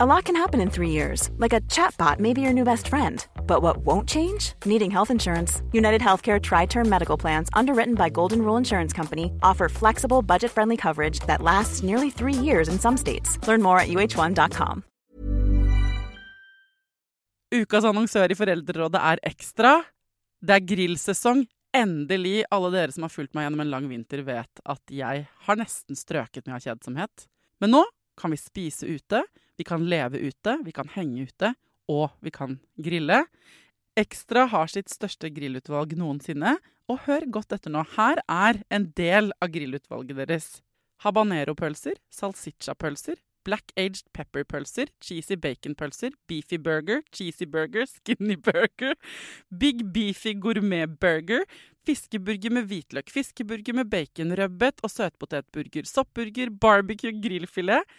A lot can happen in three years, like a chatbot may be your new best friend. But what won't change? Needing health insurance. United Healthcare Tri Term Medical Plans, underwritten by Golden Rule Insurance Company, offer flexible, budget friendly coverage that lasts nearly three years in some states. Learn more at uh1.com. Ukas annonsør i Foreldrerådet er Ekstra. Det er grillsesong. Endelig. Alle dere som har fulgt meg gjennom en lang vinter, vet at jeg har nesten strøket med av kjedsomhet. Men nå kan vi spise ute, vi kan leve ute, vi kan henge ute, og vi kan grille. Ekstra har sitt største grillutvalg noensinne, og hør godt etter nå. Her er en del av grillutvalget deres. Habanero-pølser, salsiccia-pølser, black aged pepper-pølser, cheesy bacon-pølser, beefy burger, cheesy burger, skinny burger, big beefy gourmet-burger, fiskeburger med hvitløk, fiskeburger med baconrødbet og søtpotetburger, soppburger, barbecue, grillfilet,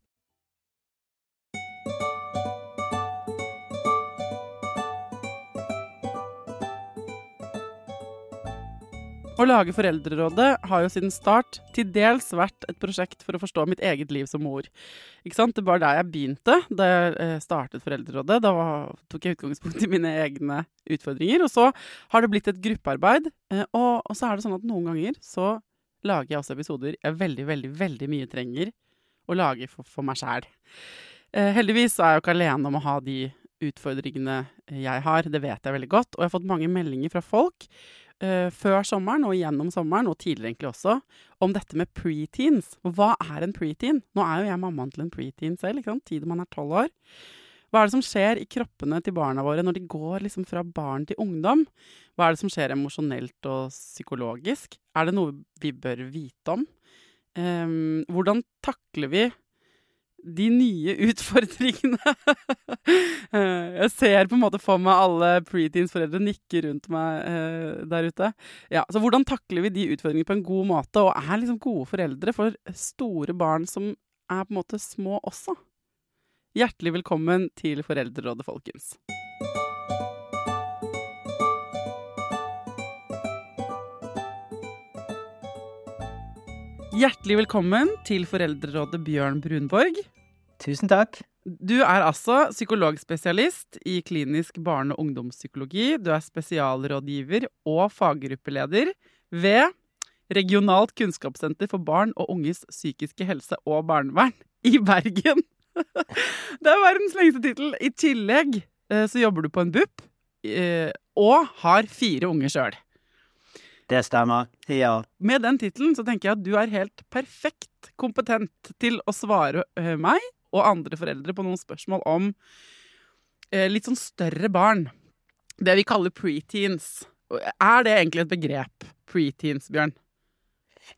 Å lage Foreldrerådet har jo siden start til dels vært et prosjekt for å forstå mitt eget liv som mor. Ikke sant? Det var der jeg begynte da jeg eh, startet Foreldrerådet. Da tok jeg utgangspunkt i mine egne utfordringer. Og så har det blitt et gruppearbeid. Eh, og, så er det sånn at noen ganger så lager jeg også episoder jeg veldig, veldig, veldig mye trenger å lage for, for meg sjæl. Eh, heldigvis er jeg jo ikke alene om å ha de utfordringene jeg har. Det vet jeg veldig godt. Og jeg har fått mange meldinger fra folk før sommeren og gjennom sommeren, og tidligere egentlig også, om dette med preteens. Hva er en preteen? Nå er jo jeg mammaen til en preteen selv, ikke sant? tid man er tolv år. Hva er det som skjer i kroppene til barna våre når de går liksom fra barn til ungdom? Hva er det som skjer emosjonelt og psykologisk? Er det noe vi bør vite om? Um, hvordan takler vi de nye utfordringene. Eh, jeg ser på en måte for meg alle preteens-foreldre nikke rundt meg eh, der ute. Ja, så Hvordan takler vi de utfordringene på en god måte, og er liksom gode foreldre for store barn som er på en måte små også? Hjertelig velkommen til Foreldrerådet, folkens. Hjertelig velkommen til Foreldrerådet Bjørn Brunborg. Tusen takk. Du er altså psykologspesialist i klinisk barne- og ungdomspsykologi. Du er spesialrådgiver og faggruppeleder ved Regionalt kunnskapssenter for barn og unges psykiske helse og barnevern i Bergen. Det er verdens lengste tittel. I tillegg eh, så jobber du på en BUP eh, og har fire unger sjøl. Det stemmer. Ja. Med den tittelen så tenker jeg at du er helt perfekt kompetent til å svare uh, meg og andre foreldre på noen spørsmål om eh, litt sånn større barn. Det vi kaller preteens. Er det egentlig et begrep? Preteens, Bjørn?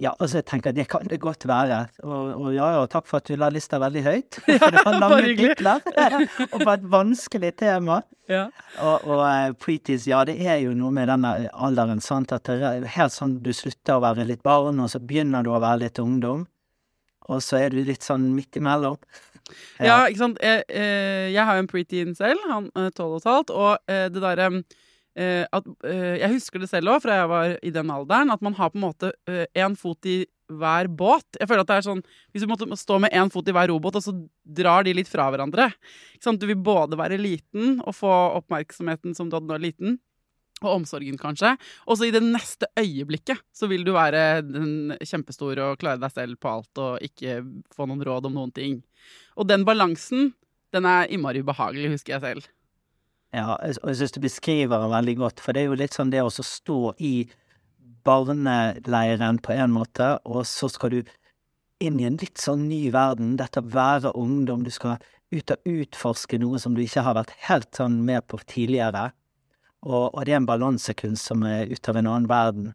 Ja, altså jeg tenker det kan det godt være. Og, og ja, og takk for at du la lista veldig høyt. For det var lange titler. og på et vanskelig tema. Ja. Og, og uh, preties, ja, det er jo noe med denne alderen, sant. At det er helt sånn du slutter å være litt barn, og så begynner du å være litt ungdom. Og så er du litt sånn midt imellom. Ja, ja ikke sant. Jeg, eh, jeg, har jo en preteen selv, han er tolv og et halvt, og eh, det derre at, uh, jeg husker det selv òg, fra jeg var i den alderen, at man har på en måte én uh, fot i hver båt. Jeg føler at det er sånn Hvis du måtte stå med én fot i hver robåt, og så drar de litt fra hverandre Du vil både være liten og få oppmerksomheten som du hadde da liten, og omsorgen, kanskje. Og så i det neste øyeblikket så vil du være den kjempestor og klare deg selv på alt og ikke få noen råd om noen ting. Og den balansen, den er innmari ubehagelig, husker jeg selv. Ja, og jeg syns du beskriver det veldig godt, for det er jo litt sånn det å stå i barneleiren på en måte, og så skal du inn i en litt sånn ny verden, dette være ungdom, du skal ut og utforske noe som du ikke har vært helt sånn med på tidligere, og, og det er en balansekunst som er ut av en annen verden.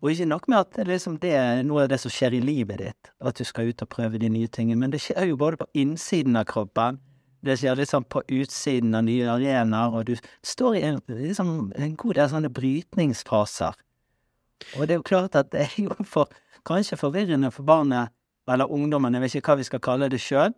Og ikke nok med at det, liksom, det er noe av det som skjer i livet ditt, at du skal ut og prøve de nye tingene, men det skjer jo både på innsiden av kroppen, det skjer liksom på utsiden av nye arenaer, og du står i en, liksom, en god del sånne brytningsfaser. Og det er jo klart at det er jo for, kanskje forvirrende for barnet, eller ungdommen, jeg vet ikke hva vi skal kalle det sjøl,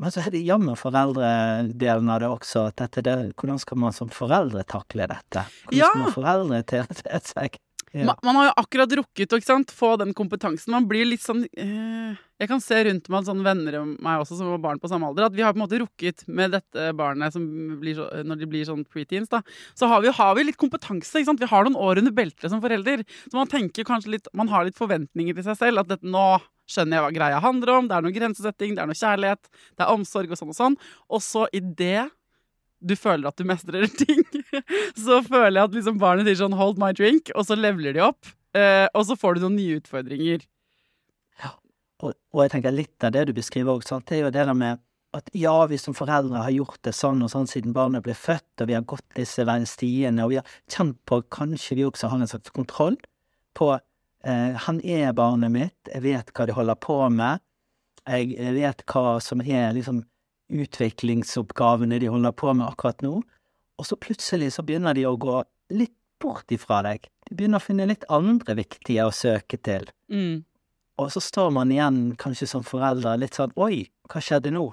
men så er det jammen foreldredelen av det også. At dette, det, hvordan skal man som foreldre takle dette? Hvordan Ja. skal man foreldre til seg? Ja. Man, Man har jo akkurat rukket å få den kompetansen. Man blir litt sånn eh, Jeg kan se rundt meg sånne venner av meg også som var barn på samme alder, at vi har på en måte rukket med dette barnet så, når de blir sånn preteens, da. Så har vi, har vi litt kompetanse, ikke sant. Vi har noen år under beltet som forelder. Så man tenker kanskje litt Man har litt forventninger til seg selv. At dette, nå skjønner jeg hva greia handler om. Det er noe grensesetting, det er noe kjærlighet, det er omsorg og sånn og sånn. Og så i det du føler at du mestrer ting, så føler jeg at liksom barnet sier sånn 'hold my drink', og så leveler de opp. Eh, og så får du noen nye utfordringer. Og, og jeg tenker litt av det du beskriver sant, det er jo det der med at ja, vi som foreldre har gjort det sånn og sånn siden barnet ble født, og vi har gått disse stiene, og vi har kjent på kanskje vi også har en slags kontroll på eh, Han er barnet mitt, jeg vet hva de holder på med, jeg, jeg vet hva som er liksom utviklingsoppgavene de holder på med akkurat nå, og så plutselig så begynner de å gå litt bort ifra deg. De begynner å finne litt andre viktige å søke til. Mm. Og så står man igjen, kanskje som forelder, litt sånn Oi, hva skjedde nå?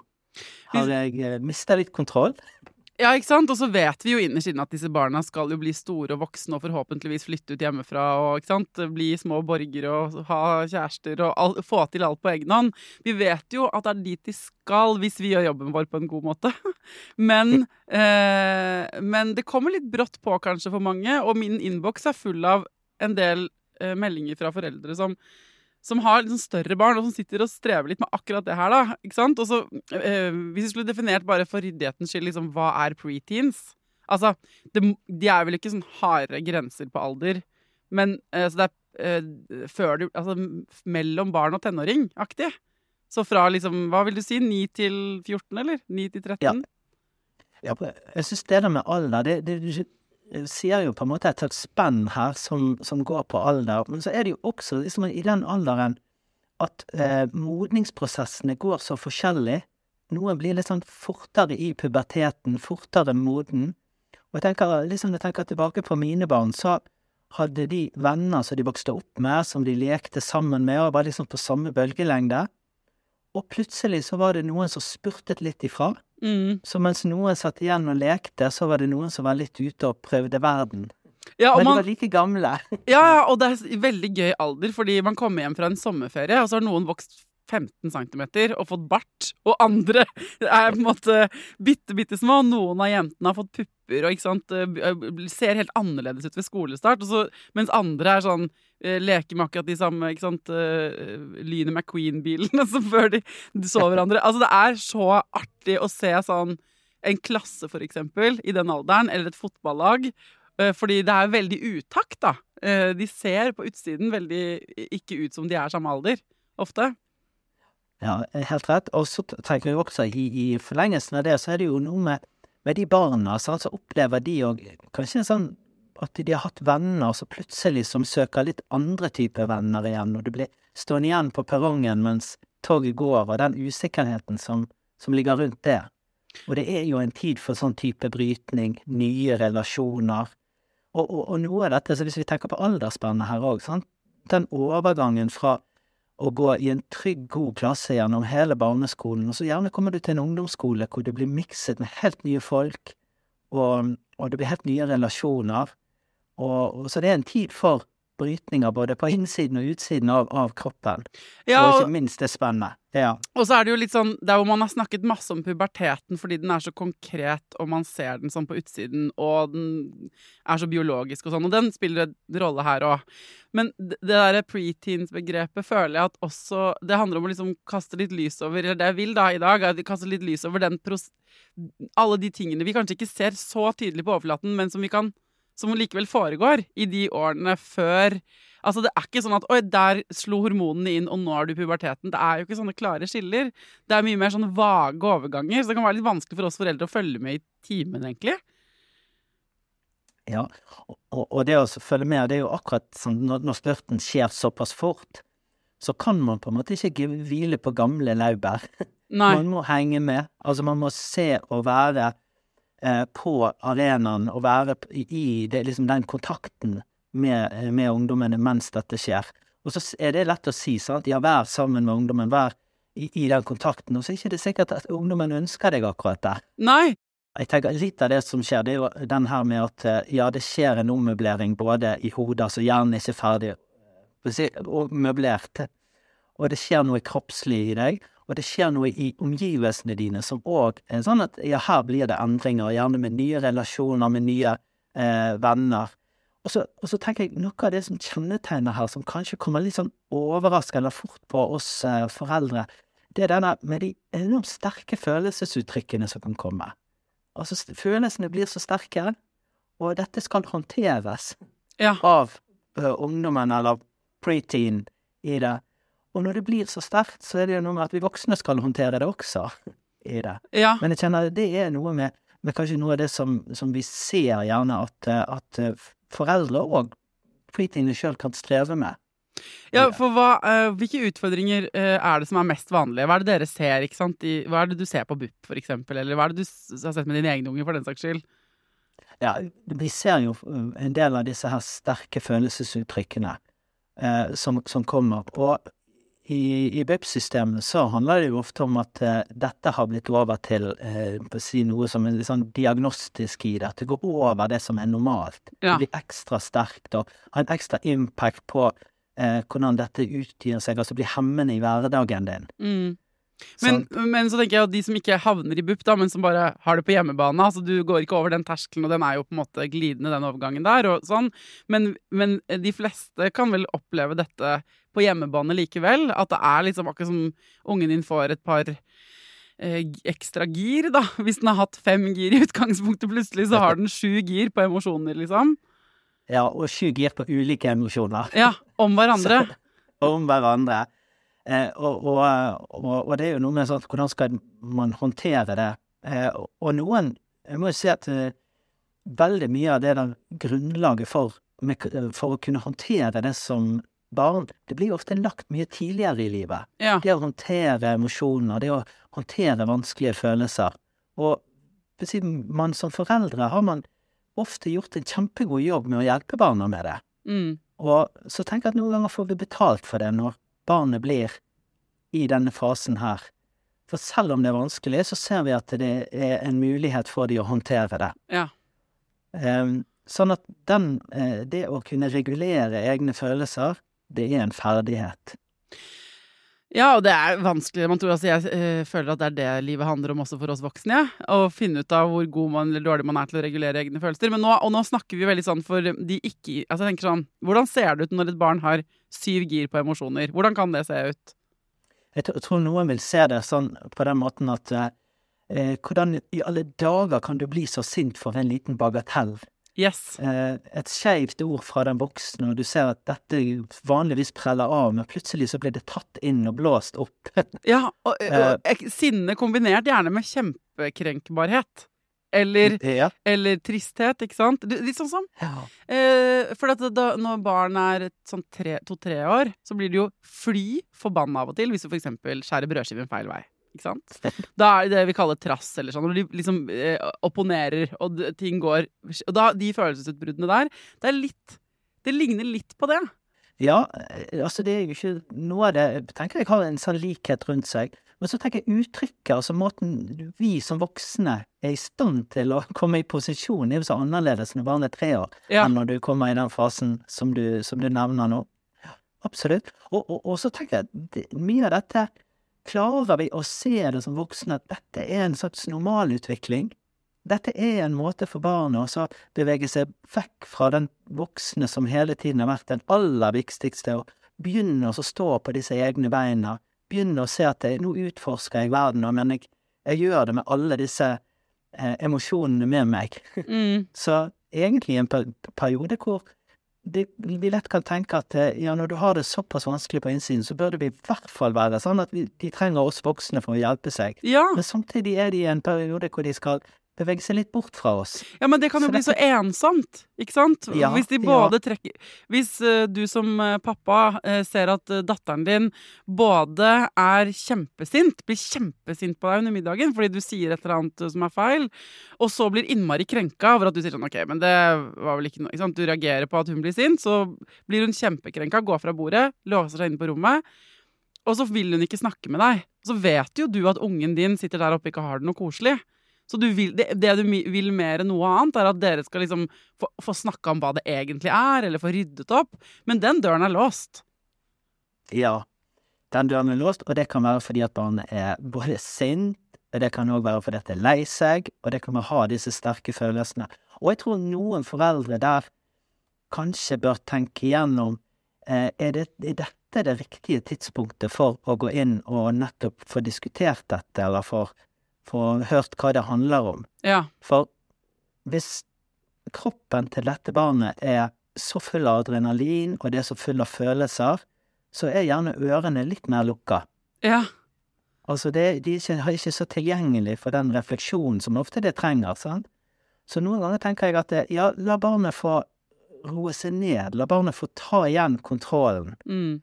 Har jeg eh, mista litt kontroll? Ja, ikke sant? Og så vet vi jo innerst inne at disse barna skal jo bli store og voksne og forhåpentligvis flytte ut hjemmefra og ikke sant? bli små borgere og ha kjærester og all, få til alt på egen hånd. Vi vet jo at det er dit de skal hvis vi gjør jobben vår på en god måte. Men, eh, men det kommer litt brått på kanskje for mange, og min innboks er full av en del eh, meldinger fra foreldre som som har liksom større barn, og som sitter og strever litt med akkurat det her. da, ikke sant? Og så, eh, Hvis vi skulle definert bare for ryddighetens skyld liksom, hva er preteens? Altså, det, De er vel ikke sånn harde grenser på alder, men eh, så det er eh, før du Altså mellom barn og tenåring-aktig. Så fra liksom, hva vil du si, 9 til 14, eller? 9 til 13? Ja. Ja, jeg syns det der med alder, det, det, sier jo på en måte et slags spenn her som, som går på alder. Men så er det jo også liksom i den alderen at eh, modningsprosessene går så forskjellig. Noen blir litt sånn fortere i puberteten, fortere moden. Og jeg tenker, liksom jeg tenker tilbake på mine barn, så hadde de venner som de vokste opp med, som de lekte sammen med, og var liksom på samme bølgelengde. Og plutselig så var det noen som spurtet litt ifra. Mm. Så mens noen satt igjen og lekte, så var det noen som var litt ute og prøvde verden. Ja, Men de man, var like gamle. Ja, ja, og det er veldig gøy alder, fordi man kommer hjem fra en sommerferie, og så har noen vokst 15 cm og fått bart, og andre er på en måte bitte, bitte små. Noen av jentene har fått pupper og ikke sant, eh, ser helt annerledes ut ved skolestart, og så, mens andre er sånn eh, Leker med akkurat de samme ikke sant, eh, Lynet McQueen-bilene som før de, de så hverandre. Altså, det er så artig å se sånn en klasse, for eksempel, i den alderen, eller et fotballag, Eh, Fordi det er veldig utakt, da. Eh, De ser på utsiden veldig ikke ut som de er samme alder, ofte. Ja, helt rett. Og så tenker jeg også, i, i forlengelsen av det, så er det jo noe med, med de barna, så opplever de òg kanskje sånn at de har hatt venner så plutselig som søker litt andre typer venner igjen, og du blir stående igjen på perrongen mens toget går, og den usikkerheten som, som ligger rundt det. Og det er jo en tid for sånn type brytning, nye relasjoner, og, og, og noe av dette, så hvis vi tenker på aldersspennet her òg, den overgangen fra å gå i en trygg, god klasse gjennom hele barneskolen, og så gjerne kommer du til en ungdomsskole hvor du blir mikset med helt nye folk, og, og det blir helt nye relasjoner, og, og så det er en tid for brytninger både på innsiden og utsiden av, av kroppen, Ja, og og, ikke minst det spennet. Ja. og så er det jo litt sånn Der hvor man har snakket masse om puberteten fordi den er så konkret, og man ser den sånn på utsiden, og den er så biologisk og sånn, og den spiller en rolle her òg. Men det det derre preteens-begrepet føler jeg at også Det handler om å liksom kaste litt lys over Eller det jeg vil da i dag, er å kaste litt lys over den pros... Alle de tingene vi kanskje ikke ser så tydelig på overflaten, men som vi kan som likevel foregår i de årene før Altså, det er ikke sånn at 'oi, der slo hormonene inn, og nå er du i puberteten'. Det er jo ikke sånne klare skiller. Det er mye mer sånn vage overganger, så det kan være litt vanskelig for oss foreldre å følge med i timen, egentlig. Ja, og, og- det å følge med, det er jo akkurat sånn når, når spurten skjer såpass fort, så kan man på en måte ikke hvile på gamle laurbær. Man må henge med. Altså, man må se og være på arenaen og være i, det, liksom den kontakten med, eh, med ungdommene mens dette skjer. Og så er det lett å si, sant. Ja, vær sammen med ungdommen, vær i, i den kontakten. Og så er det ikke sikkert at ungdommen ønsker deg akkurat der. Nei. Jeg tenker Litt av det som skjer, det er jo den her med at eh, ja, det skjer en ommøblering både i hodet, altså hjernen er ikke ferdig eh, og møblert, og det skjer noe kroppslig i deg, og det skjer noe i omgivelsene dine som òg er sånn at ja, her blir det endringer, gjerne med nye relasjoner, med nye eh, venner. Og så, og så tenker jeg noe av det som kjennetegner her, som kanskje kommer litt sånn overraskende fort på oss eh, foreldre, det er denne med de enormt sterke følelsesuttrykkene som kan komme. Altså, følelsene blir så sterke, og dette skal håndteres Ja. av ø, ungdommen eller preteen i det. Og når det blir så sterkt, så er det jo noe med at vi voksne skal håndtere det også i det. Ja. Men jeg kjenner det er noe med, med kanskje noe av det som, som vi ser gjerne at, at eh, foreldre og preteene sjøl kan streve med. Ja, for hva, uh, hvilke utfordringer uh, er det som er mest vanlige? Hva er det dere ser, ikke sant? I, hva er det du ser på BUP, for eksempel? Eller hva er det du har sett med dine egne unger, for den saks skyld? Ja, vi ser jo en del av disse her sterke følelsesuttrykkene uh, som, som kommer. Og i, i BIP-systemet så handler det jo ofte om at eh, dette har blitt over til på å si noe som er sånn diagnostisk i det. At det går over det som er normalt. Ja. Det blir ekstra sterkt og har en ekstra impact på eh, hvordan dette utgir seg, altså blir hemmende i hverdagen din. Mm. Men, men så tenker jeg at de som ikke havner i BUP, da, men som bare har det på hjemmebane altså Du går ikke over den terskelen, og den er jo på en måte glidende, den overgangen der, og sånn. Men, men de fleste kan vel oppleve dette på hjemmebane likevel? At det er liksom akkurat som ungen din får et par eh, ekstra gir, da. Hvis den har hatt fem gir i utgangspunktet, plutselig så har den sju gir på emosjoner, liksom. Ja, og sju gir på ulike emosjoner. Ja, om hverandre. om hverandre. Eh, og, og, og, og det er jo noe med sånn hvordan skal man håndtere det. Eh, og, noen Jeg må jo si at eh, veldig mye av det der grunnlaget for, for å kunne håndtere det som barn, det blir jo ofte lagt mye tidligere i livet. Ja. Det å håndtere emosjoner, det å håndtere vanskelige følelser. Og man som foreldre har man ofte gjort en kjempegod jobb med å hjelpe barna med det. Mm. Og så tenker jeg at noen ganger får vi betalt for det når barnet blir i denne fasen her. For selv om det er vanskelig, så ser vi at det er en mulighet for de å håndtere det. Ja. Um, sånn at den, eh, det å kunne regulere egne følelser, det er en ferdighet. Ja, og det er vanskelig. Man tror, altså, jeg øh, føler at det er det livet handler om også for oss voksne. Ja? Å finne ut av hvor god man eller dårlig man er til å regulere egne følelser. Men nå, og nå snakker vi veldig sånn for de ikke Altså jeg tenker sånn Hvordan ser det ut når et barn har syv gir på emosjoner? Hvordan kan det se ut? Jeg tror noen vil se det sånn på den måten at eh, eh, hvordan i alle dager kan du bli så sint for en liten bagatell? Yes. eh, et skeivt ord fra den boksen, og du ser at dette vanligvis preller av, men plutselig så blir det tatt inn og blåst opp. Ja, og, og ek- sinne kombinert gjerne med kjempekrenkbarhet. Eller, ja. eller tristhet, ikke sant? Litt sånn som ja. Eh, for da, når barn er sånn tre- to-tre år, så blir de jo fly forbanna av og til hvis du eksempel skjærer brødskiven feil vei. Ikke sant? Da er det det vi kaller trass, eller sånn, når de liksom eh, opponerer, og ting går Og da, de følelsesutbruddene der, det er litt Det ligner litt på det. Ja, eh, altså det er jo ikke noe av det Jeg tenker jeg har en sånn likhet rundt seg. Men så tenker jeg uttrykket, altså måten vi som voksne er i stand til å komme i posisjon, er jo så annerledes når barnet er tre år, Ja. enn når du kommer i den fasen som du, som du nevner nå. Absolutt. Og, og, og så tenker jeg at mye av dette klarer vi å se det som voksne, at dette er en slags normalutvikling. Dette er en måte for barnet å så bevege seg vekk fra den voksne som hele tiden har vært den aller viktigste, og begynne å stå på disse egne beina, begynne å se at jeg, nå utforsker jeg verden, men jeg, jeg gjør det med alle disse eh, emosjonene med meg. Mm. Så egentlig en per periode hvor det, vi lett kan tenke at eh, ja, når du har det såpass vanskelig på innsiden, så bør det i hvert fall være sånn at vi, de trenger oss voksne for å hjelpe seg. Ja. Men samtidig er de i en periode hvor de skal bevege seg litt bort fra oss. Ja, men det kan jo Så bli så ensomt, ikke sant? Ja, hvis de ja. trekker Hvis uh, du som uh, pappa uh, ser at datteren din både er kjempesint, blir kjempesint på deg under middagen fordi du sier et eller annet som er feil, og så blir innmari krenka over at du sier sånn OK, men det var vel ikke noe ikke sant? Du reagerer på at hun blir sint, så blir hun kjempekrenka, går fra bordet, låser seg inne på rommet. Og så vil hun ikke snakke med deg. Så vet jo du at ungen din sitter der oppe og ikke har det noe koselig. Så vil, det, det du vil mer enn noe annet, er at dere skal liksom få, få snakka om hva det egentlig er, eller få ryddet opp. Men den døren er låst. Ja, den døren er låst, og det kan være fordi at barnet er både sint, og det kan òg være fordi at det er lei seg, og det kan ha disse sterke følelsene. Og jeg tror noen foreldre der kanskje bør tenke igjennom eh, er, det, er dette det riktige tidspunktet for å gå inn og nettopp få diskutert dette, eller få få hørt hva det handler om. Ja. For hvis kroppen til dette barnet er så full av adrenalin, og det er så full av følelser, så er gjerne ørene litt mer lukka. Ja. Altså, det, de er ikke, er ikke så tilgjengelig for den refleksjonen som ofte det trenger, sant? Så noen ganger tenker jeg at det, ja, la barnet få roe seg ned, la barnet få ta igjen kontrollen, Mm.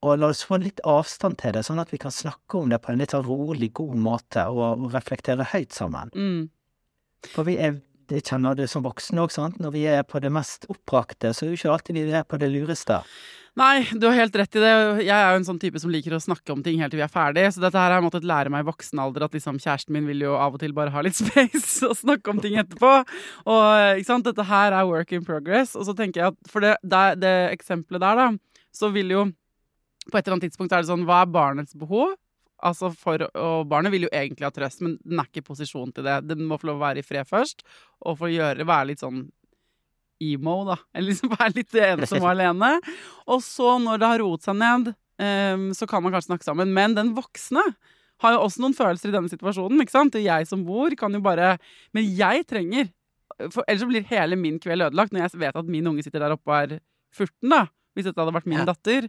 Og la oss få litt avstand til det, sånn at vi kan snakke om det på en litt sånn rolig, god måte, og, og reflektere høyt sammen. Mm. For vi er, det kjenner du som voksne òg, sant, når vi er på det mest oppbrakte, så er jo ikke alltid vi er på det lureste. Nei, du har helt rett i det. Jeg er jo en sånn type som liker å snakke om ting helt til vi er ferdig. Så dette her har jeg måttet lære meg i voksen alder, at liksom kjæresten min vil jo av og til bare ha litt space og snakke om ting etterpå. Og ikke sant, dette her er work in progress. Og så tenker jeg at for det, det, det eksempelet der, da, så vil jo på et eller annet tidspunkt er det sånn, hva er barnets behov? Altså for, og barnet vil jo egentlig ha trøst, men den er ikke i posisjon til det. Den må få lov å være i fred først, og få gjøre, være litt sånn emo, da. Eller liksom være litt ensom og alene. Og så, når det har roet seg ned, um, så kan man kanskje snakke sammen. Men den voksne har jo også noen følelser i denne situasjonen, ikke sant? Jeg som bor, kan jo bare Men jeg trenger For ellers så blir hele min kveld ødelagt når jeg vet at min unge sitter der oppe og er 14, da. Hvis dette hadde vært min Ja. datter.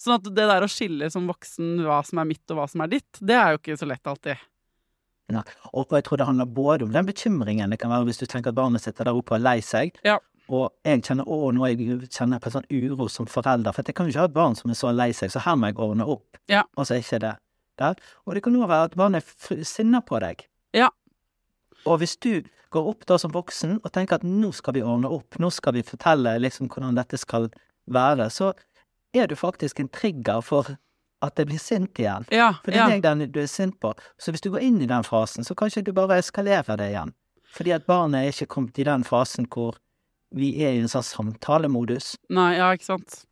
Sånn at det der å skille som voksen hva som er mitt og hva som er ditt, det er jo ikke så lett alltid. Ja. Og jeg tror det handler både om den bekymringen det kan være hvis du tenker at barnet sitter der oppe og er lei seg, Ja. og jeg kjenner å, nå jeg, kjenner på en sånn uro som forelder, for jeg kan jo ikke ha et barn som er så lei seg, så her må jeg ordne opp, Ja. og så er ikke det der. Og det kan også være at barnet er sinna på deg. Ja. Og hvis du går opp da som voksen og tenker at nå skal vi ordne opp, nå skal vi fortelle liksom hvordan dette skal være, så er du faktisk en trigger for at det blir sint igjen. Ja, For det ja. er deg den du er sint på. Så hvis du går inn i den fasen, så kanskje du bare eskalerer det igjen. Fordi at barnet er ikke kommet i den fasen hvor vi er i en sånn samtalemodus. Nei, ja, ikke sant.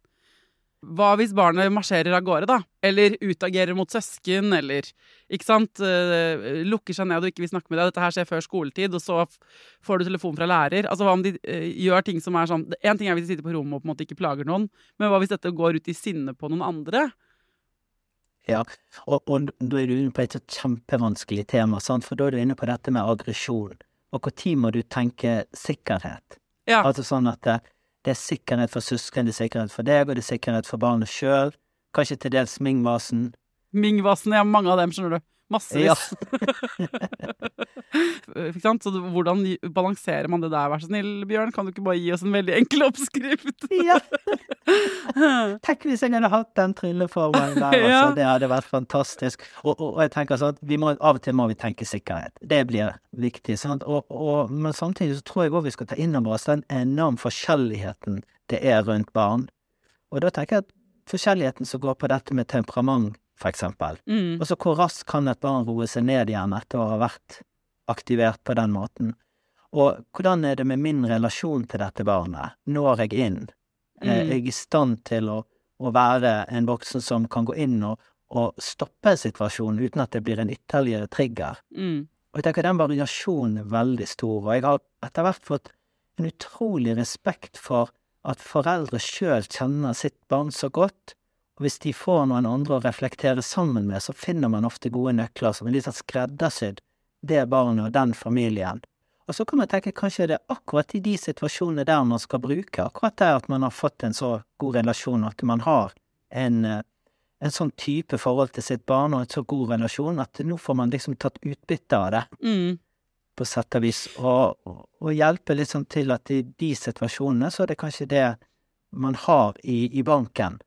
Hva hvis barnet marsjerer av gårde, da? Eller utagerer mot søsken, eller ikke sant? eh, lukker seg ned og ikke vil snakke med deg. Dette her skjer før skoletid, og så får du telefon fra lærer. Altså hva om de eh, gjør ting som er sånn En ting er hvis de sitter på rommet og på en måte ikke plager noen, men hva hvis dette går ut i sinne på noen andre? Ja, og, og da er du inne på et kjempevanskelig tema, sant? for da er du inne på dette med aggresjon. Og når må du tenke sikkerhet? Ja. Altså sånn at det, er sikkerhet for søsken, det er sikkerhet for deg, og det er sikkerhet for barnet sjøl. Kanskje til dels Mingvasen. Mingvasen, har mange av dem, skjønner du. Massevis. Ja. Så hvordan balanserer man det der, vær så snill, Bjørn? Kan du ikke bare gi oss en veldig enkel oppskrift? Ja. Tenk hvis jeg hadde hatt den trylleformen der, altså. Ja. Det hadde vært fantastisk. Og, og, og jeg tenker sånn at vi må, av og til må vi tenke sikkerhet. Det blir viktig. Og, men samtidig så tror jeg òg vi skal ta inn over oss den enorme forskjelligheten det er rundt barn. Og da tenker jeg at forskjelligheten som går på dette med temperament, for eksempel. Mm. Og så hvor raskt kan et barn roe seg ned igjen etter å ha vært aktivert på den måten? Og hvordan er det med min relasjon til dette barnet? Når jeg inn? Er Mm. jeg i stand til å, å være en voksen som kan gå inn og, og stoppe situasjonen uten at det blir en ytterligere trigger? Mm. Og jeg tenker den variasjonen er veldig stor, og jeg har etter hvert fått en utrolig respekt for at foreldre sjøl kjenner sitt barn så godt, og hvis de får noen andre å reflektere sammen med, så finner man ofte gode nøkler som er litt sånn skreddersydd det barnet og den familien. Og så kan man tenke kanskje det er akkurat i de situasjonene der man skal bruke, akkurat der at man har fått en så god relasjon, at man har en, eh, en sånn type forhold til sitt barn og en så god relasjon at nå får man liksom tatt utbytte av det. Mm. på sett og vis, og, og, hjelpe sånn til at i de situasjonene så er det kanskje det man har i, i banken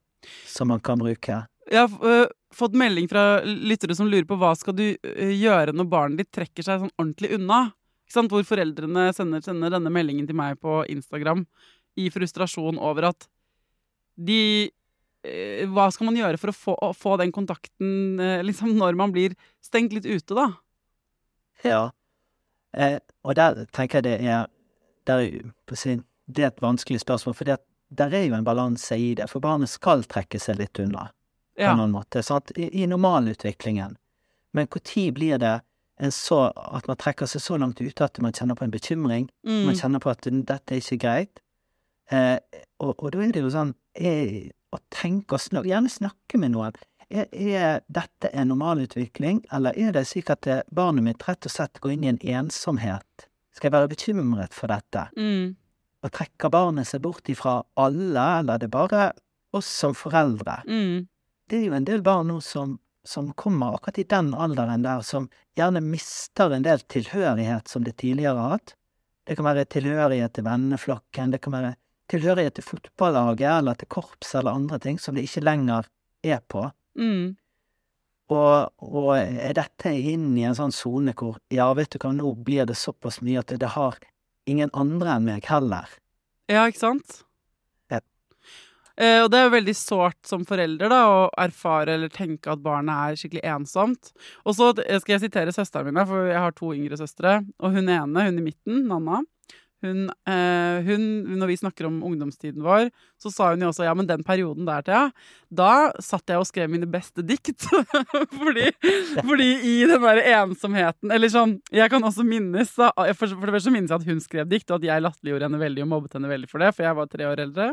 som man kan bruke. Jeg har øh, fått melding fra lyttere som lurer på hva skal du øh, gjøre når barnet ditt trekker seg sånn ordentlig unna. Hvor foreldrene sender, sender denne meldingen til meg på Instagram i frustrasjon over at de øh, Hva skal man gjøre for å få, å få den kontakten liksom når man blir stengt litt ute, da? Ja. Eh, og der tenker jeg det er der, er på sin, Det er et vanskelig spørsmål, for der er jo en balanse i det. For barnet skal trekke seg litt unna, på Ja. en annen måte. Sant? I, I normalutviklingen. Men når blir det en så at man trekker seg så langt ute at man kjenner på en bekymring? Man Mm. kjenner på at dette er ikke greit. Eh, og, og da er det jo sånn eh, å tenke og snakke, gjerne snakke med noen. Er, er dette en normalutvikling, eller er det slik at eh, barnet mitt rett og slett går inn i en ensomhet? Skal jeg være bekymret for dette? Mm. Og trekker barnet seg bort ifra alle, eller det er bare oss som foreldre? Mm. Det er jo en del barn nå som, som kommer akkurat i den alderen der, som gjerne mister en del tilhørighet som de tidligere har hatt. Det kan være tilhørighet til venneflokken, det kan være tilhørighet til fotballaget eller til korps eller andre ting som de ikke lenger er på. Mm. Og, og er dette inn i en sånn sone hvor ja, vet du hva, nå blir det såpass mye at det, det har ingen andre enn meg heller. Ja, ikke sant? Ja. Eh, og det er jo veldig sårt som forelder da, å erfare eller tenke at barnet er skikkelig ensomt. Og så skal jeg sitere søsteren min, for jeg har to yngre søstre. Og hun ene, hun i midten, Nanna, hun, eh, hun, når vi snakker om ungdomstiden vår, så sa hun jo også ja, men den perioden der, Thea, da satt jeg og skrev mine beste dikt. fordi, fordi i den der ensomheten Eller sånn, jeg kan også minnes da, For, det første minnes jeg at hun skrev dikt, og at jeg latterliggjorde henne veldig og mobbet henne veldig for det, for jeg var tre år eldre.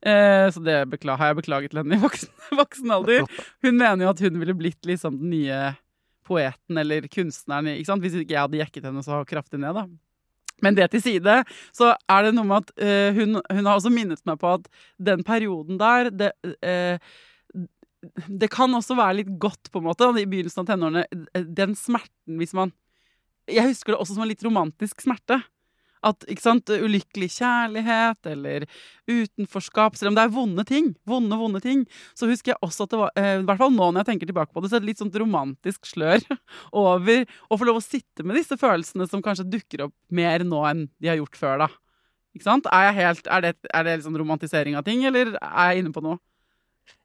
Eh, så det har jeg beklaget til henne i voksen, voksen alder. Hun mener jo at hun ville blitt liksom den nye poeten eller kunstneren, ikke sant? hvis ikke jeg hadde jekket henne så kraftig ned, da. Men det til side, så er det noe med at uh, hun, hun har også minnet meg på at den perioden der det, uh, det kan også være litt godt, på en måte, i begynnelsen av tenårene. Den smerten hvis man Jeg husker det også som en litt romantisk smerte. At, ikke sant, ulykkelig kjærlighet eller utenforskap Selv om det er vonde ting, vonde, vonde ting, så husker jeg også at det var eh, I hvert fall nå når jeg tenker tilbake på det, så er det litt sånt romantisk slør over å få lov å sitte med disse følelsene som kanskje dukker opp mer nå enn de har gjort før, da. Ikke sant? Er, helt, er det, er det liksom romantisering av ting, eller er jeg inne på noe?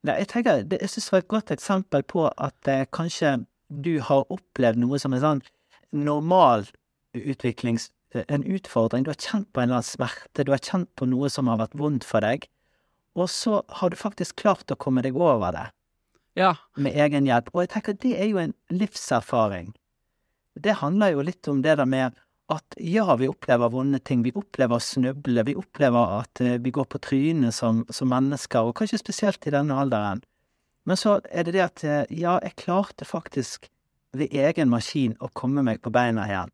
Nei, jeg tenker, det, jeg synes det var et godt eksempel på at eh, kanskje du har opplevd noe som en sånn normal utviklings... En utfordring. Du har kjent på en eller annen smerte, du har kjent på noe som har vært vondt for deg, og så har du faktisk klart å komme deg over det Ja. med egen hjelp. Og jeg tenker det er jo en livserfaring. Det handler jo litt om det der med at ja, vi opplever vonde ting, vi opplever å snuble, vi opplever at eh, vi går på trynet som, som mennesker, og kanskje spesielt i denne alderen. Men så er det det at eh, ja, jeg klarte faktisk ved egen maskin å komme meg på beina igjen.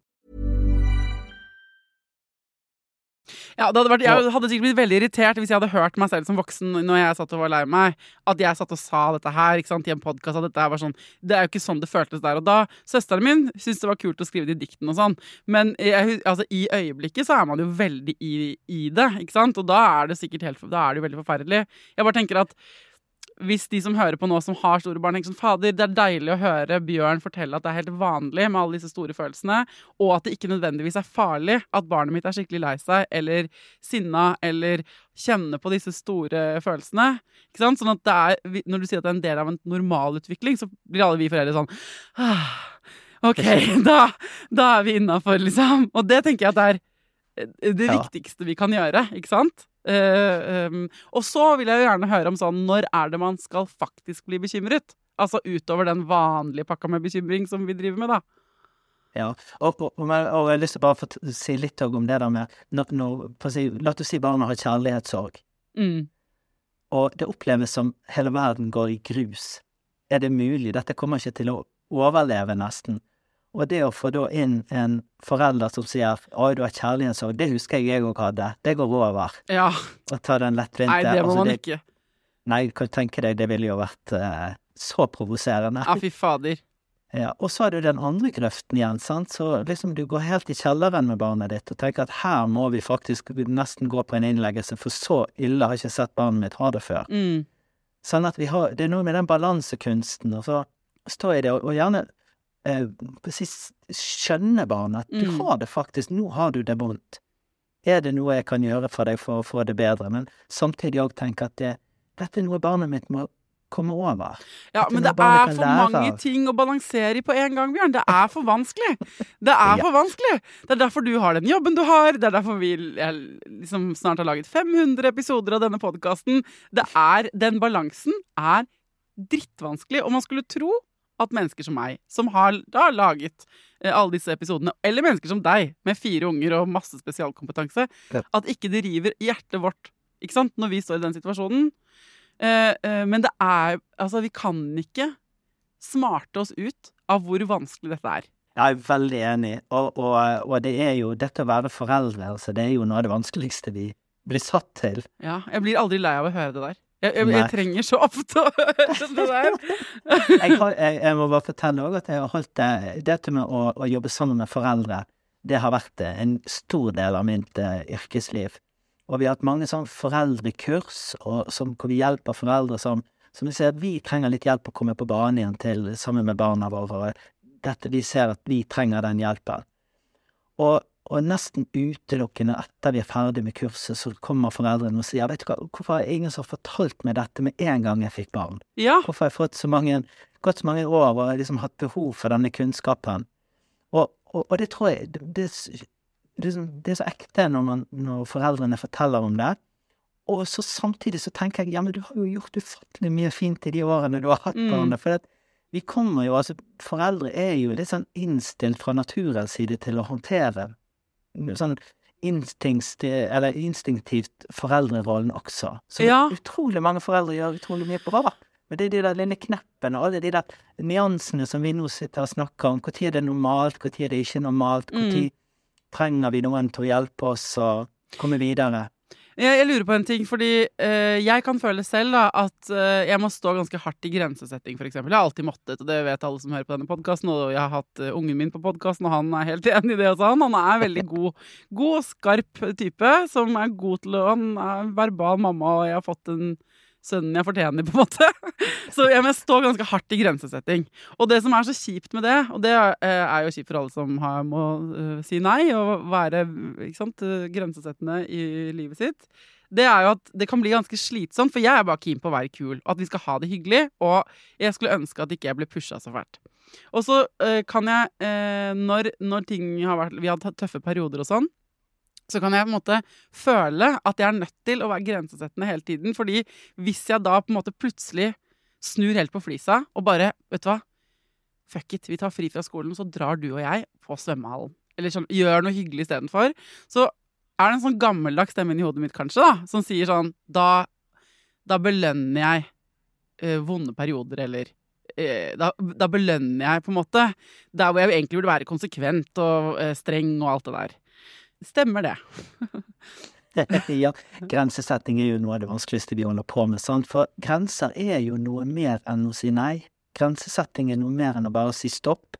Ja, vært, jeg hadde sikkert blitt veldig irritert hvis jeg hadde hørt meg selv som voksen når jeg satt og var lei meg, at jeg satt og sa dette her sant, i en podkast. Det er jo ikke sånn det føltes der og da. Søsteren min syntes det var kult å skrive de diktene og sånn, men jeg, altså, i øyeblikket så er man jo veldig i, i det, ikke sant? Og da er det sikkert helt, da er det jo veldig forferdelig. Jeg bare tenker at hvis de som hører på nå, som har store barn, tenker sånn Fader, det er deilig å høre Bjørn fortelle at det er helt vanlig med alle disse store følelsene, og at det ikke nødvendigvis er farlig at barnet mitt er skikkelig lei seg eller sinna eller kjenner på disse store følelsene. Ikke sant? Sånn at det er, når du sier at det er en del av en normalutvikling, så blir alle vi foreldre sånn ah, OK, da, da er vi innafor, liksom. Og det tenker jeg at det er eh, det viktigste vi kan gjøre, ikke sant? Uh, um, og så vil jeg jo gjerne høre om sånn Når er det man skal faktisk bli bekymret? Altså utover den vanlige pakka med bekymring som vi driver med, da. Ja, og, og, og, jeg har lyst til bare å si litt om det der med når, når, si, La oss si barna har kjærlighetssorg, mm. og det oppleves som hele verden går i grus. Er det mulig? Dette kommer ikke til å overleve, nesten. Og det å få da inn en forelder som sier 'Oi, du har kjærlighetssorg', det husker jeg jeg òg hadde. Det går over. Ja. Og ta den lettvinte. Nei, det må altså, man ikke. Nei, kan du tenke deg, det ville jo vært uh, så provoserende. Ja, fy fader. Ja, og så er det den andre grøften igjen, sant. Så liksom du går helt i kjelleren med barnet ditt og tenker at her må vi faktisk nesten gå på en innleggelse, for så ille har jeg ikke sett barnet mitt ha det før. Mm. Sånn at vi har Det er noe med den balansekunsten, og så står jeg det, og gjerne eh, precis skjønne barnet at du mm. har det faktisk, nå har du det vondt. Er det noe jeg kan gjøre for deg for å få det bedre? Men samtidig òg tenke at det, dette er noe barnet mitt må komme over. Ja, men det er for mange ting å balansere i på en gang, Bjørn. Det er for vanskelig. Det er ja. for vanskelig. Det er derfor du har den jobben du har. Det er derfor vi liksom snart har laget 500 episoder av denne podkasten. Den balansen er drittvanskelig, og man skulle tro at mennesker som meg, som har da laget eh, alle disse episodene, eller mennesker som deg, med fire unger og masse spesialkompetanse, ja. at ikke det river hjertet vårt ikke sant, når vi står i den situasjonen. Eh, eh, men det er Altså, vi kan ikke smarte oss ut av hvor vanskelig dette er. Jeg er veldig enig, og, og, og, det er jo dette å være foreldre, altså, det er jo noe av det vanskeligste vi blir satt til. Ja, jeg blir aldri lei av å høre det der. Jeg, jeg, jeg, trenger så ofte det der. jeg, har, jeg, må bare fortelle òg at jeg har holdt det Dette med å, å, jobbe sammen med foreldre, det har vært en stor del av mitt uh, yrkesliv. Og vi har hatt mange sånn foreldrekurs og, som, hvor vi hjelper foreldre som, som vi ser vi trenger litt hjelp å komme på banen igjen til sammen med barna våre. Dette, vi ser at vi trenger den hjelpen. Og og nesten utelukkende etter vi er ferdig med kurset, så kommer foreldrene og sier vet du hva, hvorfor har ingen som har fortalt meg dette med en gang jeg fikk barn? Ja. Hvorfor har jeg fått så mange, gått så mange år og liksom hatt behov for denne kunnskapen? Og, og, og det tror jeg det, det, det, det, er så ekte når, man, når foreldrene forteller om det. Og så samtidig så tenker jeg ja, men du har jo gjort ufattelig mye fint i de årene du har hatt mm. barnet. For vi kommer jo, altså foreldre er jo litt sånn innstilt fra naturens side til å håndtere sånn eller instinktivt foreldrerollen også. Som ja. utrolig mange foreldre gjør utrolig mye bra. Men det er de der lille kneppene og alle de der nyansene som vi nå sitter og snakker om. Når er det normalt, når er det ikke normalt? Når mm. trenger vi noen til å hjelpe oss å komme videre? Jeg, lurer på en ting, fordi uh, jeg kan føle selv da, at uh, jeg må stå ganske hardt i grensesetting, f.eks. Jeg har alltid måttet, og det vet alle som hører på denne podkasten. Og jeg har hatt uh, ungen min på podkasten, og han er helt enig i det også. Han, han er veldig god, god og skarp type, som er god til å Han er verbal mamma, og jeg har fått en sønnen jeg fortjener, på en måte. Så jeg må stå ganske hardt i grensesetting. Og det som er så kjipt med det, og det er jo kjipt for alle som har, må uh, si nei og være sant, grensesettende i livet sitt, det er jo at det kan bli ganske slitsomt, for jeg er bare keen på å være kul. At vi skal ha det hyggelig, og jeg skulle ønske at ikke jeg ble pusha så fælt. Og så kan jeg, når, når ting har vært Vi har hatt tøffe perioder og sånn, så kan jeg på en måte føle at jeg er nødt til å være grensesettende hele tiden. Fordi hvis jeg da på en måte plutselig snur helt på flisa og bare Vet du hva? Fuck it. Vi tar fri fra skolen, så drar du og jeg på svømmehallen. Eller sånn, gjør noe hyggelig istedenfor. Så er det en sånn gammeldags stemme inni hodet mitt, kanskje, da, som sier sånn Da, da belønner jeg eh, vonde perioder, eller eh, da, da belønner jeg på en måte der hvor jeg egentlig burde være konsekvent og eh, streng og alt det der. Stemmer det. ja, grensesetting er jo noe av det vanskeligste vi holder på med, sant? For grenser er jo noe mer enn å si nei. Grensesetting er noe mer enn å bare si stopp.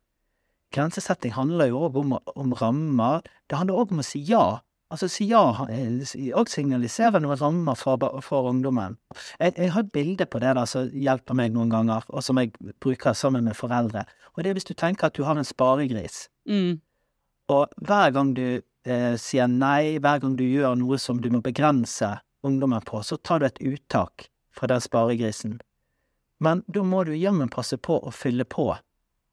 Grensesetting handler jo òg om, om rammer. Det handler òg om å si ja. Altså si ja og signalisere noen rammer for, for ungdommen. Jeg, jeg, har et bilde på det da som hjelper meg noen ganger, og som jeg bruker sammen med foreldre. Og det er hvis du tenker at du har en sparegris, Mm. og hver gang du eh, sier nei, hver gang du gjør noe som du må begrense ungdommen på, så tar du et uttak fra den sparegrisen. Men da må du jammen passe på å fylle på.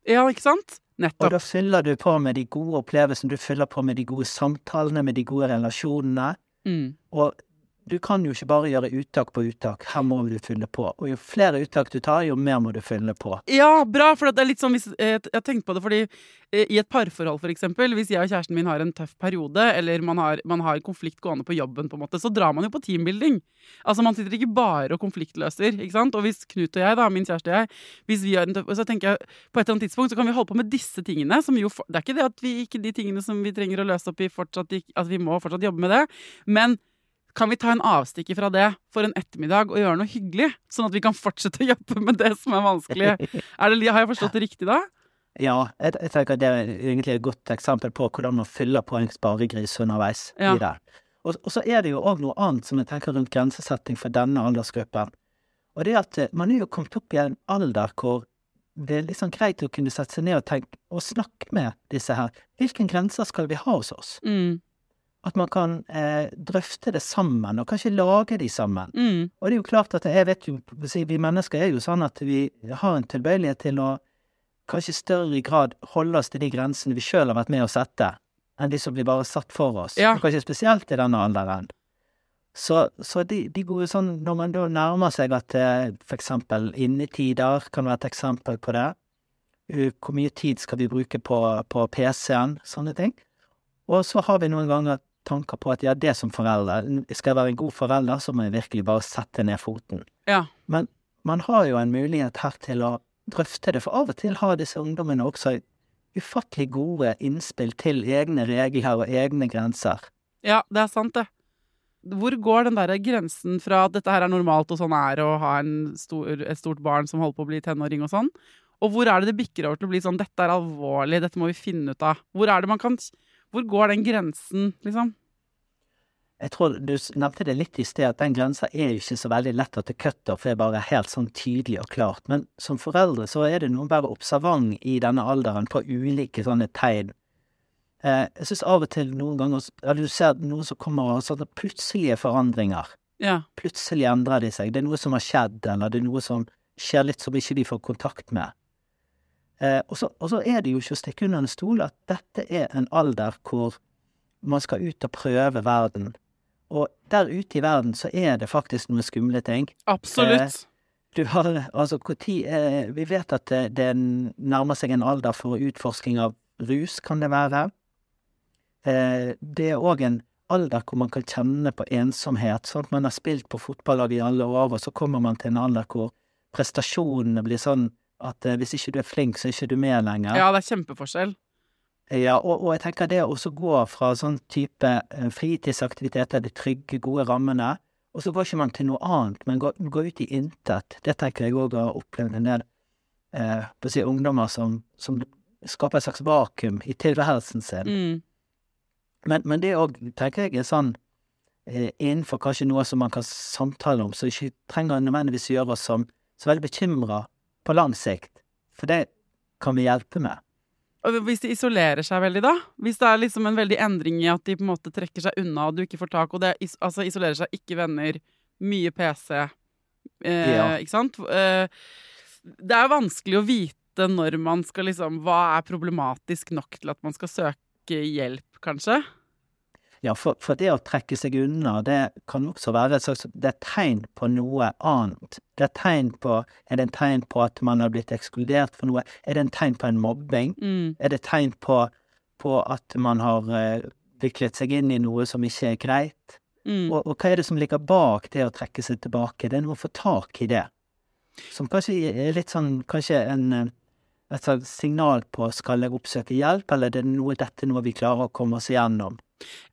Ja, ikke sant? Nettopp. Og da fyller du på med de gode opplevelsene, du fyller på med de gode samtalene, med de gode relasjonene. Mm. Og du kan jo ikke bare gjøre uttak på uttak, her må du fylle på. Og jo flere uttak du tar, jo mer må du fylle på. Ja, bra, for det er litt sånn hvis, eh, Jeg har tenkt på det fordi eh, i et parforhold, for eksempel, hvis jeg og kjæresten min har en tøff periode, eller man har, man har konflikt gående på jobben, på en måte, så drar man jo på teambuilding. Altså, Man sitter ikke bare og konfliktløser, ikke sant? Og hvis Knut og jeg, da, min kjæreste og jeg, hvis vi har en tøff, så tenker jeg på et eller annet tidspunkt så kan vi holde på med disse tingene, som jo Det er ikke det at vi ikke de tingene som vi trenger å løse opp i, fortsatt At vi må fortsatt jobbe med det, men kan vi ta en avstikker fra det for en ettermiddag og gjøre noe hyggelig? Sånn at vi kan fortsette å jobbe med det som er vanskelig. Er det, har jeg forstått det riktig da? Ja, jeg, jeg tenker det er egentlig et godt eksempel på hvordan man fyller på en sparegris underveis Ja. i det. Og, og så er det jo òg noe annet som jeg tenker rundt grensesetting for denne aldersgruppen. Og det er at eh, man er jo kommet opp i en alder hvor det er sånn greit å kunne sette seg ned og tenke og snakke med disse her. Hvilke grenser skal vi ha hos oss? Mm. At man kan eh, drøfte det sammen, og kanskje lage de sammen. Mm. Og det er jo klart at jeg vet jo, vi mennesker er jo sånn at vi har en tilbøyelighet til å kanskje i større grad holde oss til de grensene vi sjøl har vært med å sette, enn de som blir bare satt for oss. Ja. Kanskje spesielt i denne alderen. Så, så de, de går jo sånn, når man da nærmer seg at f.eks. for eksempel innetider kan være et eksempel på det, Uh, hvor mye tid skal vi bruke på, på PC-en, sånne ting. Og så har vi noen ganger tanker på at ja, det som forelder, skal jeg være en god forelder, så må jeg virkelig bare sette ned foten. Ja. Men man har jo en mulighet her til å drøfte det, for av og til har disse ungdommene også ufattelig gode innspill til egne regler og egne grenser. ja, det er sant, det. Hvor går den der grensen fra at dette her er normalt og sånn er å ha en stor, et stort barn som holder på å bli tenåring og sånn, og hvor er det det bikker over til å bli sånn dette er alvorlig, dette må vi finne ut av. Hvor er det man kan Hvor går den grensen, liksom? Jeg tror du nevnte det litt i sted, at den grensa er ikke så veldig lett at det cutter, for det er bare helt sånn tydelig og klart. Men som foreldre så er det noe å være observant i denne alderen på ulike sånne tegn. Eh, jeg syns av og til noen ganger ja, du ser noen som kommer og sånne plutselige forandringer. Ja. Plutselig endrer de seg. Det er noe som har skjedd, eller det er noe som skjer litt som ikke de får kontakt med. Eh, og, så, og så er det jo ikke å stikke under en stol at dette er en alder hvor man skal ut og prøve verden. Og der ute i verden så er det faktisk noen skumle ting. Absolutt. Du har, altså, hvor tid, eh, vi vet at det, det nærmer seg en alder for utforsking av rus, kan det være. Eh, det er òg en alder hvor man kan kjenne på ensomhet. Sånn at man har spilt på fotballag i alle år, og så kommer man til en alder hvor prestasjonene blir sånn at eh, hvis ikke du er flink, så er ikke du med lenger. Ja, det er kjempeforskjell. Ja, og, og jeg tenker det å gå fra sånn type eh, fritidsaktiviteter, de trygge, gode rammene, og så går ikke man til noe annet, men går, går ut i intet. Det tenker jeg òg har opplevd en del eh, på å si, ungdommer som, som skaper et slags vakuum i tilværelsen sin. Mm. Men, men det òg, tenker jeg, er sånn eh, innenfor kanskje noe som man kan samtale om, så ikke trenger nødvendigvis gjøre oss som så veldig bekymra på lang sikt. For det kan vi hjelpe med. Og hvis de isolerer seg veldig, da? Hvis det er liksom en veldig endring i at de på en måte trekker seg unna, og du ikke får tak, og det is altså isolerer seg, ikke venner, mye PC, eh, Ja. ikke sant? Eh, det er vanskelig å vite når man skal liksom Hva er problematisk nok til at man skal søke hjelp, kanskje? Ja, for, for det å trekke seg unna, det kan også være et slags Det er tegn på noe annet. Det er tegn på Er det en tegn på at man har blitt ekskludert for noe? Er det en tegn på en mobbing? Mm. Er det tegn på, på at man har uh, viklet seg inn i noe som ikke er greit? Mm. Og, og hva er det som ligger bak det å trekke seg tilbake? Det er noe å få tak i det. Som kanskje er litt sånn Kanskje en eh, et signal på skal jeg oppsøke hjelp, eller er det noe, dette noe vi klarer å komme oss igjennom?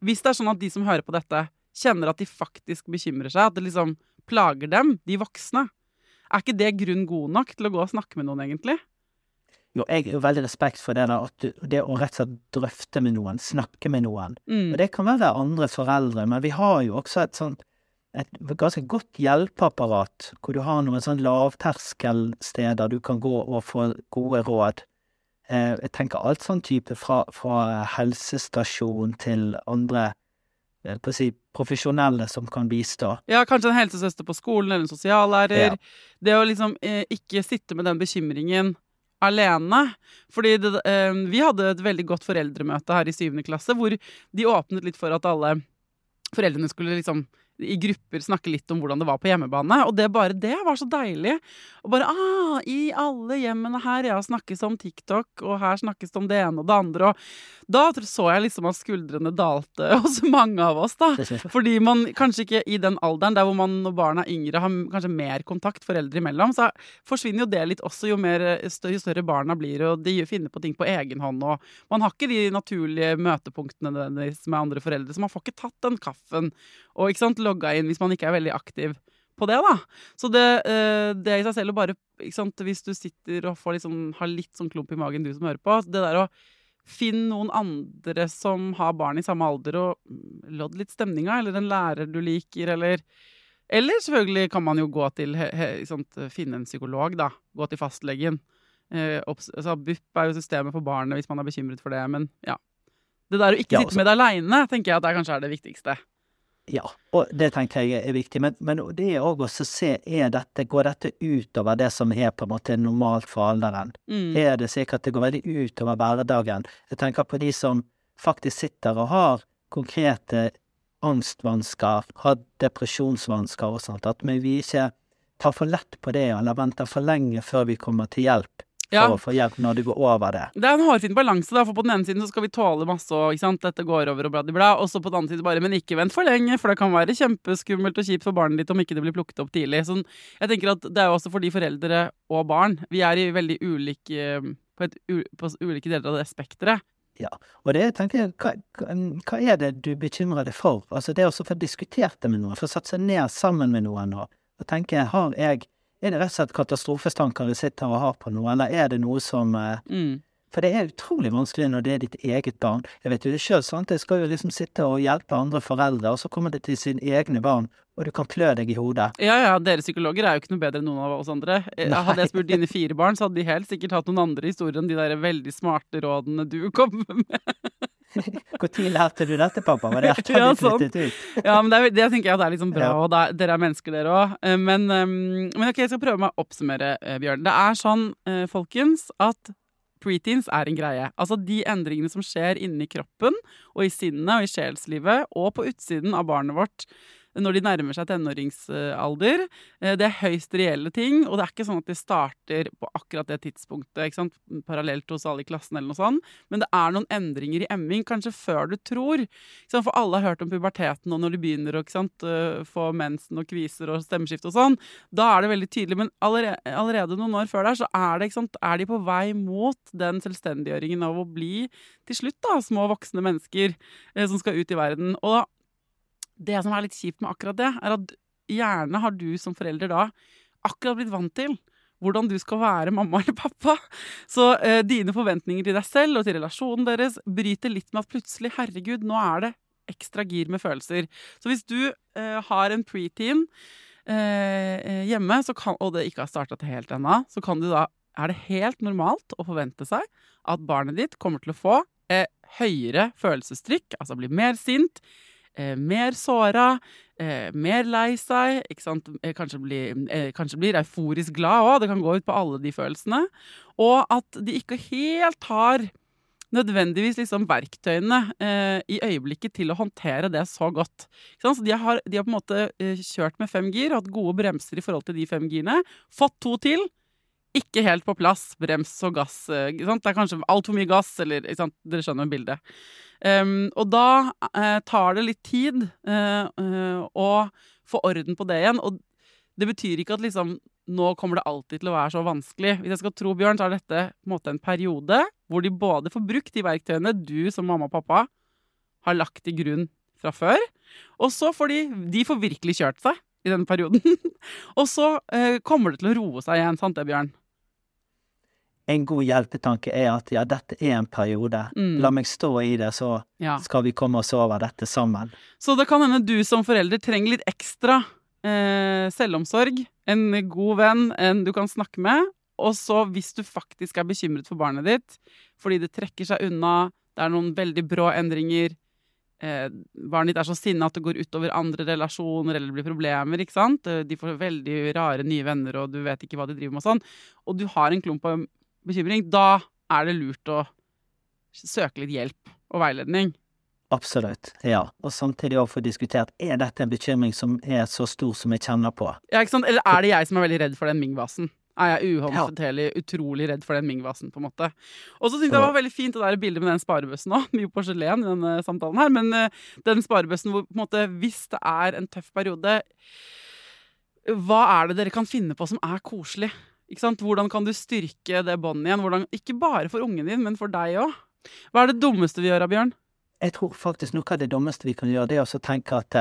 Hvis det er sånn at de som hører på dette, kjenner at de faktisk bekymrer seg, at det liksom plager dem, de voksne, er ikke det grunn god nok til å gå og snakke med noen, egentlig? Jo, jeg har jo veldig respekt for det der, at det å rett og slett drøfte med noen, snakke med noen. Mm. Og det kan være andre foreldre, men vi har jo også et sånt et ganske godt hjelpeapparat, hvor du har noen sånn lavterskelsteder du kan gå og få gode råd. Eh, jeg tenker alt sånn type fra, fra helsestasjon til andre eh, på å si, profesjonelle som kan bistå. Ja, kanskje en helsesøster på skolen eller en sosiallærer. Ja. Det å liksom eh, ikke sitte med den bekymringen alene. Fordi det, eh, vi hadde et veldig godt foreldremøte her i syvende klasse, hvor de åpnet litt for at alle foreldrene skulle liksom i grupper snakke litt om hvordan det var på hjemmebane. Og det bare det var så deilig. Og bare ah, i alle hjemmene her ja, snakkes om TikTok, og her snakkes det om det ene og det andre. Og da så jeg liksom at skuldrene dalte hos mange av oss, da. Fordi man kanskje ikke i den alderen der hvor man når barna er yngre har kanskje mer kontakt foreldre imellom, så forsvinner jo det litt også jo, mer, større, jo større barna blir, og de finner på ting på egen hånd. Og man har ikke de naturlige møtepunktene nødvendigvis med andre foreldre, så man får ikke tatt den kaffen og ikke sant, logga inn hvis man ikke er veldig aktiv på det, da. Så det, eh, det i seg selv å bare ikke sant, Hvis du sitter og får liksom, har litt sånn klump i magen, du som hører på Det der å finne noen andre som har barn i samme alder, og mm, lodd litt stemninga, eller en lærer du liker, eller Eller selvfølgelig kan man jo gå til sant, Finne en psykolog, da. Gå til fastlegen. Eh, altså, BUP er jo systemet for barnet hvis man er bekymret for det, men ja. Det der å ikke Ja, sitte med det aleine, tenker jeg at det kanskje er det viktigste. Ja, og det tenker jeg er viktig. Men, men det er òg å se er dette, går dette utover det som er på en måte normalt for alderen. Mm. Er det slik at det går veldig utover hverdagen? Jeg tenker på de som faktisk sitter og har konkrete angstvansker, har depresjonsvansker og sånt, at vi ikke tar for lett på det, eller venter for lenge før vi kommer til hjelp. For å få hjelp når du går over det. Det er en hårfin balanse, da, for på den ene siden så skal vi tåle masse, og dette går over og bla, bla, bla, og så på den andre siden bare, men ikke vent for lenge, for det kan være kjempeskummelt og kjipt for barnet ditt om ikke det blir plukket opp tidlig. Så jeg tenker at det er jo også for de foreldre og barn. Vi er i veldig ulike, på, et, på ulike deler av det spekteret. Ja, og det tenker jeg, hva, hva- er det du bekymrer deg for? Altså det å for få diskutert det med noen, få satt seg ned sammen med noen og, og tenke, har jeg, er det rett og slett katastrofestanker jeg sitter og har på noe, eller er det noe som eh, Mm. For det er utrolig vanskelig når det er ditt eget barn. Jeg vet jo det sjøl, sant. Jeg skal jo liksom sitte og hjelpe andre foreldre, og så kommer det til sine egne barn, og du kan klø deg i hodet. Ja, ja, dere psykologer er jo ikke noe bedre enn noen av oss andre. Eh, Nei. Hadde jeg spurt dine fire barn, så hadde de helt sikkert hatt noen andre historier enn de der veldig smarte rådene du kom med. Når lærte du dette, pappa? Var det etter Ja, sånn flyttet ut? Ja, men det, er, det tenker jeg at det er liksom bra, og er, dere er mennesker, dere òg. Men, um, men ok, jeg skal prøve meg å oppsummere, eh, Bjørn. Det er sånn, eh, folkens, at preteens er en greie. Altså de endringene som skjer inni kroppen og i sinnet og i sjelslivet og på utsiden av barnet vårt når de nærmer seg tenåringsalder. Eh, Det er høyst reelle ting, og det er ikke sånn at de starter på akkurat det tidspunktet, ikke sant? parallelt hos alle i klassen eller noe sånt, men det er noen endringer i emming, kanskje før du tror. For alle har hørt om puberteten og når de begynner å øh, få mensen og kviser og stemmeskifte og sånn. Da er det veldig tydelig, men allerede, allerede noen år før der så er, det, er de på vei mot den selvstendiggjøringen av å bli til slutt da, små voksne mennesker eh, som skal ut i verden. Og det som er litt kjipt med akkurat det, er at gjerne har du som forelder da akkurat blitt vant til hvordan du skal være mamma eller pappa. Så eh, dine forventninger til deg selv og til relasjonen deres bryter litt med at plutselig, herregud, nå er det ekstra gir med følelser. Så hvis du eh, har en preteen eh, eh, hjemme, kan, og det ikke har starta til helt ennå, så da er det helt normalt å forvente seg at barnet ditt kommer til å få eh, høyere følelsestrykk, altså bli mer sint, eh, mer såra, eh, mer lei seg? Eh, kanskje, bli, eh, kanskje blir euforisk glad òg, det kan gå ut på alle de følelsene. Og at de ikke helt har nødvendigvis liksom verktøyene eh, i øyeblikket til å håndtere det så godt. Så de har, de har på en måte eh, kjørt med fem gir, hatt gode bremser i forhold til de fem girene. Fått to til. Ikke helt på plass, brems og gass. eh, sant? Det er kanskje altfor mye gass, eller? Dere skjønner bildet. Um, og da uh, tar det litt tid uh, uh, å få orden på det igjen. Og det betyr ikke at liksom nå kommer det alltid til å være så vanskelig. Hvis jeg skal tro Bjørn, så er dette på en måte en periode hvor de både får brukt de verktøyene du som mamma og pappa har lagt til grunn fra før, og så får de De får virkelig kjørt seg i denne perioden. og så eh, kommer det til å roe seg igjen, sant det, Bjørn? En god hjelpetanke er at ja, dette er en periode. Mm. La meg stå i det, så Ja. skal vi komme oss over dette sammen. Så det kan hende du som forelder trenger litt ekstra eh, selvomsorg. En god venn, en du kan snakke med. Og så, hvis du faktisk er bekymret for barnet ditt fordi det trekker seg unna, det er noen veldig brå endringer, eh, barnet ditt er så sinna at det går utover andre relasjoner eller det blir problemer, ikke sant, Eh, de får veldig rare nye venner, og du vet ikke hva de driver med og sånn, og du har en klump av bekymring, da er det lurt å søke litt hjelp og veiledning. Absolutt. Ja. Og samtidig også få diskutert er dette en bekymring som er så stor som jeg kjenner på. Ja, ikke sant? Eller er det jeg som er veldig redd for den Ming-vasen? Er jeg uhåndterlig utrolig redd for den Ming-vasen, på en måte? Og så syns jeg det var veldig fint det der bildet med den sparebøssen òg. Mye porselen i denne samtalen her. Men eh, den sparebøssen hvor på en måte, hvis det er en tøff periode, hva er det dere kan finne på som er koselig? Ikke sant? Hvordan kan du styrke det båndet igjen? Hvordan, ikke bare for ungen din, men for deg òg. Hva er det dummeste vi gjør, Bjørn? Jeg tror faktisk noe av det dummeste vi kan gjøre, det er å tenke at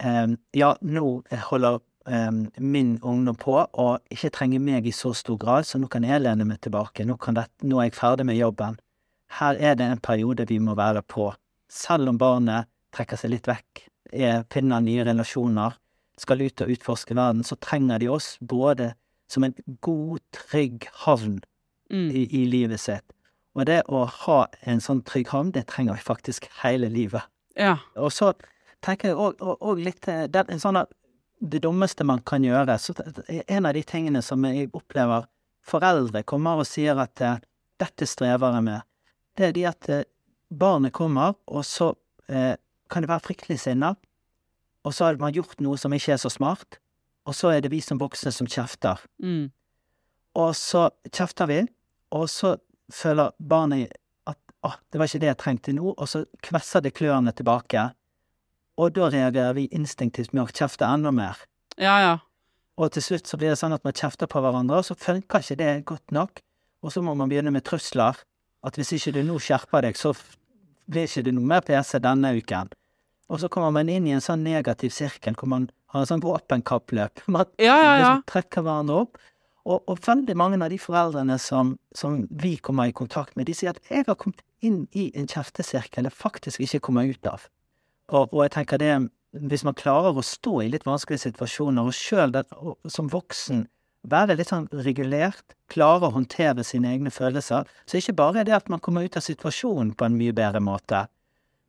um, ja, nå holder um, min ungdom på og ikke trenger meg i så stor grad, så nå kan jeg lene meg tilbake. Nå, det, nå er jeg ferdig med jobben. Her er det en periode vi må være på. Selv om barnet trekker seg litt vekk, er, finner nye relasjoner, skal ut og utforske verden, så trenger de oss både som en god, trygg havn Mm. i, i livet sitt. Og det å ha en sånn trygg havn, det trenger vi faktisk hele livet. Ja. Og så tenker jeg òg litt eh, det, er sånn det dummeste man kan gjøre så En av de tingene som jeg opplever foreldre kommer og sier at eh, dette strever jeg med, det er de at eh, barnet kommer, og så eh, kan det være fryktelig sinna, og så har man gjort noe som ikke er så smart, og så er det vi som voksne som kjefter. Mm. Og så kjefter vi, og så føler barnet at å, det var ikke det jeg trengte nå, og så kvesser det klørne tilbake. Og da reagerer vi instinktivt med å kjefte enda mer. Ja, ja. Og til slutt så blir det sånn at man kjefter på hverandre, og så funker ikke det godt nok. Og så må man begynne med trusler. At hvis ikke du nå skjerper deg, så blir ikke det noe mer PC denne uken. Og så kommer man inn i en sånn negativ sirkel hvor man har en sånn våpenkappløp. Man Ja, ja, ja. liksom trekker hverandre opp. Og, og veldig mange av de foreldrene som, som vi kommer i kontakt med, de sier at jeg har kommet inn i en kjeftesirkel jeg faktisk ikke kommer ut av. Og, og jeg tenker det, hvis man klarer å stå i litt vanskelige situasjoner, og sjøl som voksen være litt sånn regulert, klare å håndtere sine egne følelser, så ikke bare er det at man kommer ut av situasjonen på en mye bedre måte,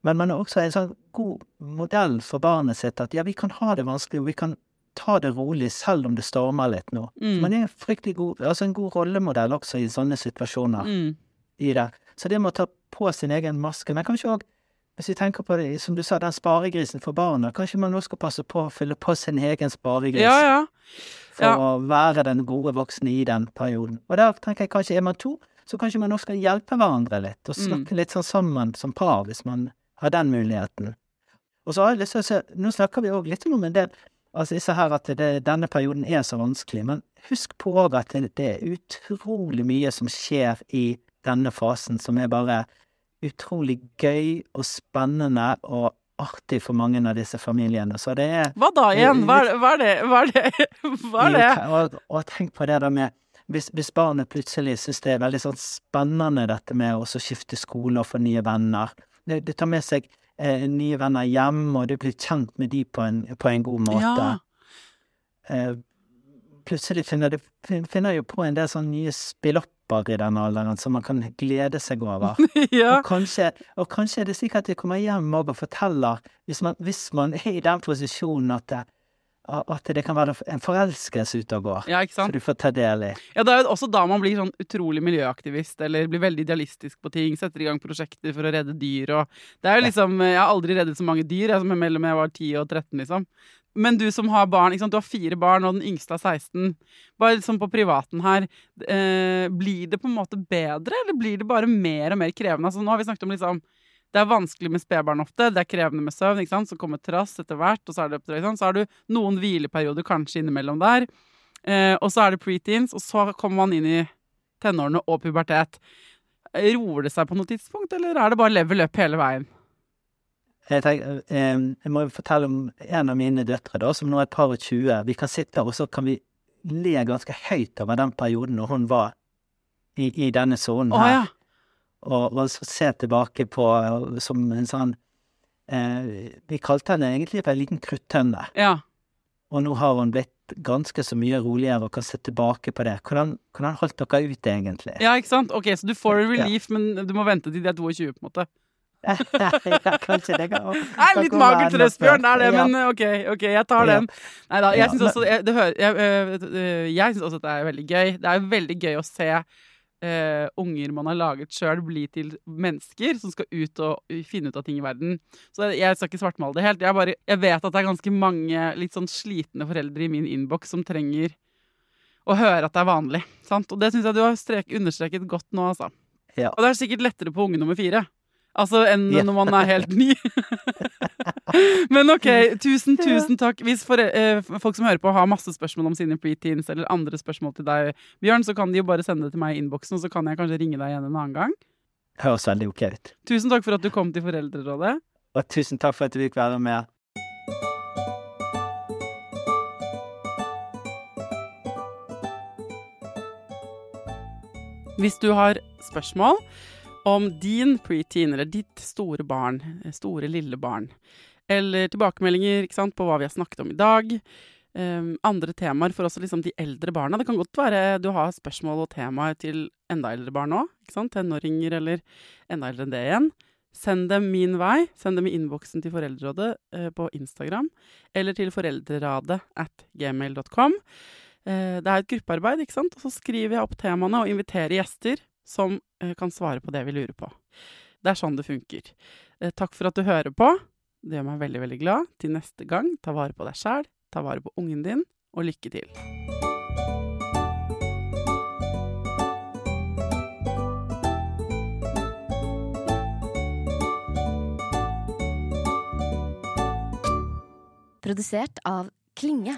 men man er også en sånn god modell for barnet sitt at ja, vi kan ha det vanskelig, og vi kan ta det rolig selv om det stormer litt nå. Mm. Man er en fryktelig god, altså en god rollemodell også i sånne situasjoner Mm. i det. Så det med å ta på sin egen maske, men kanskje òg, hvis vi tenker på det, som du sa, den sparegrisen for barna, kanskje man nå skal passe på å fylle på sin egen sparegris Ja, ja. for ja. å være den gode voksne i den perioden. Og der tenker jeg kanskje er man to, så kanskje man også skal hjelpe hverandre litt, og Mm. snakke litt sånn sammen som par, hvis man har den muligheten. Og så har jeg lyst til å se, nå snakker vi òg litt om en del Altså disse her at det, denne perioden er så vanskelig, men husk på òg at det, det er utrolig mye som skjer i denne fasen som er bare utrolig gøy og spennende og artig for mange av disse familiene. Så det er Hva da igjen? Hva er det? Hva er det? Hva er det? Hva er det? Og, og tenk på det der med hvis, hvis barnet plutselig synes det er veldig sånn spennende dette med å skifte skole og få nye venner. Det, det tar med seg eh, nye venner hjem, og du blir kjent med de på en, på en god måte. Ja. Eh, plutselig finner du finner jo på en del sånne nye spillopper i den alderen som man kan glede seg over. ja. Og, kanskje, og kanskje er det slik at de kommer hjem og forteller, hvis man, hvis man er i den posisjonen at det, at det kan være en forelskelse ute og går. Ja, ikke sant? Så du får ta del i. Ja, det er jo også da man blir sånn utrolig miljøaktivist, eller blir veldig idealistisk på ting, setter i gang prosjekter for å redde dyr og Det er jo liksom Jeg har aldri reddet så mange dyr, jeg som mellom jeg var 10 og 13, liksom. Men du som har barn, du har fire barn, og den yngste er 16. Bare liksom på privaten her, eh, blir det på en måte bedre, eller blir det bare mer og mer krevende? Altså, nå har vi snakket om liksom det er vanskelig med spedbarn ofte, det er krevende med søvn, ikke sant? så kommer trass etter hvert, og så er det oppdrag, Så har du noen hvileperioder kanskje innimellom der. Eh, og så er det preteens, og så kommer man inn i tenårene og pubertet. Roer det seg på noe tidspunkt, eller er det bare level up hele veien? Jeg, tenker, eh, jeg må fortelle om en av mine døtre, da, som nå er et par og tjue. Vi kan sitte her, og så kan vi le ganske høyt over den perioden når hun var i, i denne sonen her. ja og, og se tilbake på som en sånn eh, Vi kalte henne egentlig for en liten kruttønne. Ja. Og nå har hun blitt ganske så mye roligere og kan se tilbake på det. Hvordan, hvordan holdt dere ut, egentlig? Ja, ikke sant? Ok, Så du får en relief, ja. men du må vente til de er 22, på en måte? ja, kanskje det kan er litt mager trøst, Bjørn, det er det, men ok, ok, jeg tar den. Nei da, jeg syns også, jeg, jeg, jeg synes også at det er veldig gøy. Det er veldig gøy å se uh, unger man har laget sjøl, bli til mennesker som skal ut og finne ut av ting i verden. Så jeg skal ikke svartmale det helt. Jeg, bare, jeg vet at det er ganske mange litt sånn slitne foreldre i min innboks som trenger å høre at det er vanlig. Sant? Og det syns jeg du har strek, understreket godt nå, altså. Ja. Og det er sikkert lettere på unge nummer fire. Altså enn yeah. når man er helt ny. Men OK, tusen, tusen takk. Hvis for, eh, folk som hører på har masse spørsmål om sine preteens eller andre spørsmål til deg, Bjørn, så kan de jo bare sende det til meg i innboksen, og så kan jeg kanskje ringe deg igjen en annen gang. Høres veldig ok ut. Tusen takk for at du kom til Foreldrerådet. Og tusen takk for at du fikk være med. Hvis du har spørsmål om din preteen, eller ditt store barn, store lille barn, eller tilbakemeldinger sant, på hva vi har snakket om i dag. Um, andre temaer for også liksom de eldre barna. Det kan godt være du har spørsmål og temaer til enda eldre barn òg. Tenåringer eller enda eldre enn det igjen. Send dem min vei. Send dem i innboksen til Foreldrerådet uh, på Instagram. Eller til foreldreradet at gmail.com. Uh, det er et gruppearbeid, ikke sant. Og så skriver jeg opp temaene og inviterer gjester som uh, kan svare på det vi lurer på. Det er sånn det funker. takk for at du hører på. Det gjør meg veldig, veldig glad. Til neste gang, ta vare på deg sjæl, ta vare på ungen din, og lykke til. Produsert av Klinge.